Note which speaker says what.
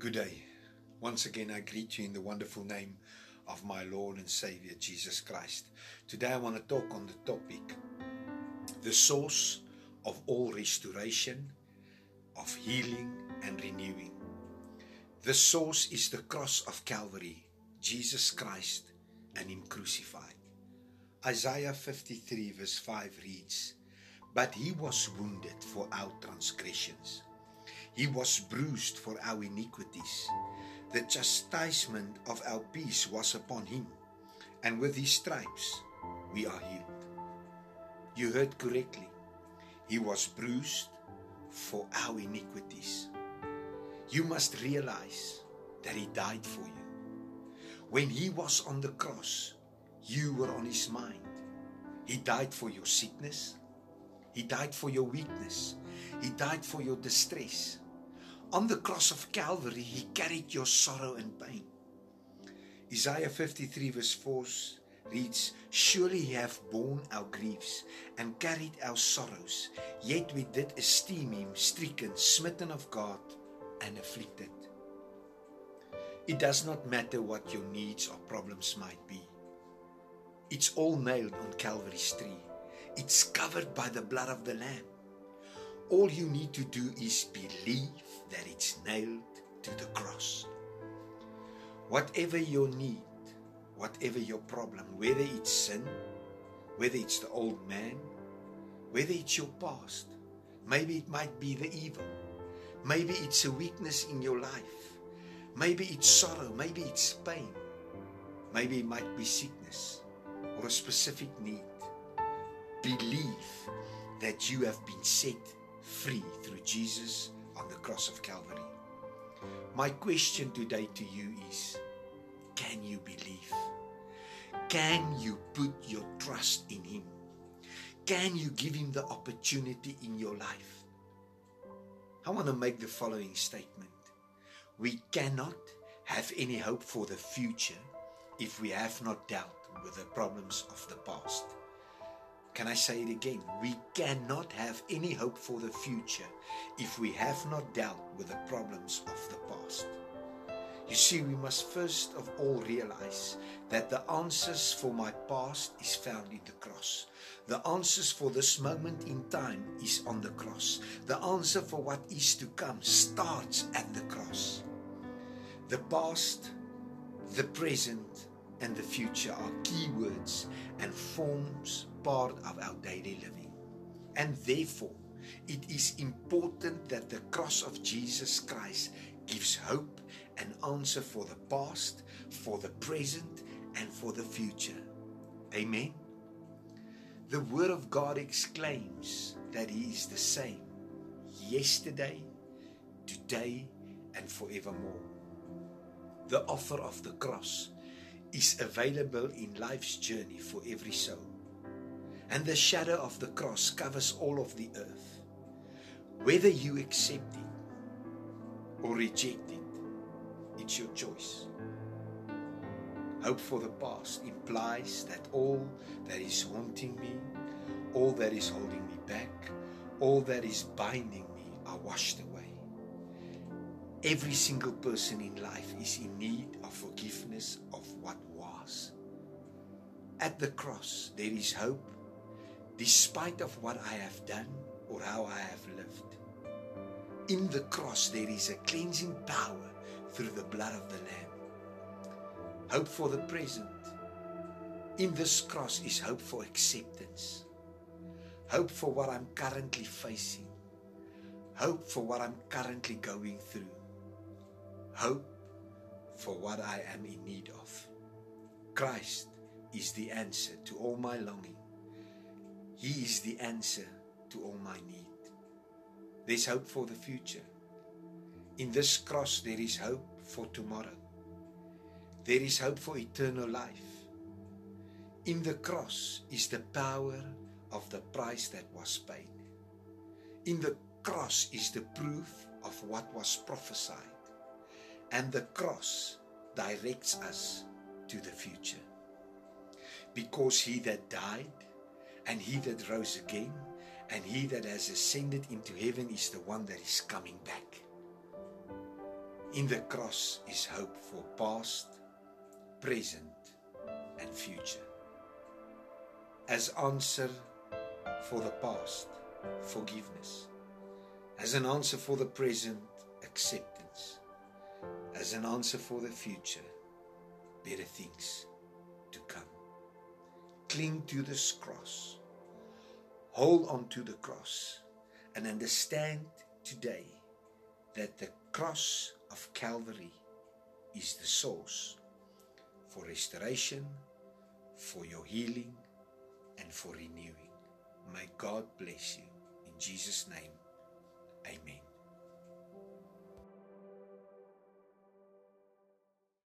Speaker 1: Good day. Once again, I greet you in the wonderful name of my Lord and Savior Jesus Christ. Today, I want to talk on the topic the source of all restoration, of healing, and renewing. The source is the cross of Calvary, Jesus Christ, and Him crucified. Isaiah 53, verse 5 reads, But He was wounded for our transgressions, He was bruised for our iniquities. The chastisement of our peace was upon Him, and with His stripes we are healed. You heard correctly. He was bruised for our iniquities. You must realize that He died for you. When He was on the cross, you were on His mind. He died for your sickness, He died for your weakness, He died for your distress. On the cross of Calvary, He carried your sorrow and pain. Isaiah 53, verse 4 reads, Surely He hath borne our griefs and carried our sorrows, yet we did esteem Him stricken, smitten of God, and afflicted. It does not matter what your needs or problems might be. It's all nailed on Calvary's tree. It's covered by the blood of the Lamb. All you need to do is believe that it's nailed to the cross. Whatever your need, whatever your problem, whether it's sin, whether it's the old man, whether it's your past, maybe it might be the evil, maybe it's a weakness in your life, maybe it's sorrow, maybe it's pain, maybe it might be sickness or a specific need. Believe that you have been set free through Jesus on the cross of Calvary. My question today to you is can you believe? Can you put your trust in Him? Can you give Him the opportunity in your life? I want to make the following statement We cannot have any hope for the future if we have not dealt with the problems of the past. Can I say it again? We cannot have any hope for the future if we have not dealt with the problems of the past. You see, we must first of all realize that the answers for my past is found in the cross. The answers for this moment in time is on the cross. The answer for what is to come starts at the cross. The past, the present, and the future are keywords and forms part of our daily living. And therefore, it is important that the cross of Jesus Christ gives hope and answer for the past, for the present, and for the future. Amen. The Word of God exclaims that He is the same yesterday, today, and forevermore. The offer of the cross is available in life's journey for every soul. And the shadow of the cross covers all of the earth. Whether you accept it or reject it, it's your choice. Hope for the past implies that all that is haunting me, all that is holding me back, all that is binding me are washed away. Every single person in life is in need of forgiveness of what was. At the cross, there is hope, despite of what I have done or how I have lived. In the cross, there is a cleansing power through the blood of the Lamb. Hope for the present. In this cross is hope for acceptance. Hope for what I'm currently facing. Hope for what I'm currently going through hope for what I am in need of. Christ is the answer to all my longing. He is the answer to all my need. There's hope for the future. In this cross, there is hope for tomorrow. There is hope for eternal life. In the cross is the power of the price that was paid. In the cross is the proof of what was prophesied and the cross directs us to the future. Because he that died, and he that rose again, and he that has ascended into heaven is the one that is coming back. In the cross is hope for past, present, and future. As answer for the past, forgiveness. As an answer for the present, acceptance. As an answer for the future, better things to come. Cling to this cross. Hold on to the cross and understand today that the cross of Calvary is the source for restoration, for your healing, and for renewing. May God bless you. In Jesus' name, amen.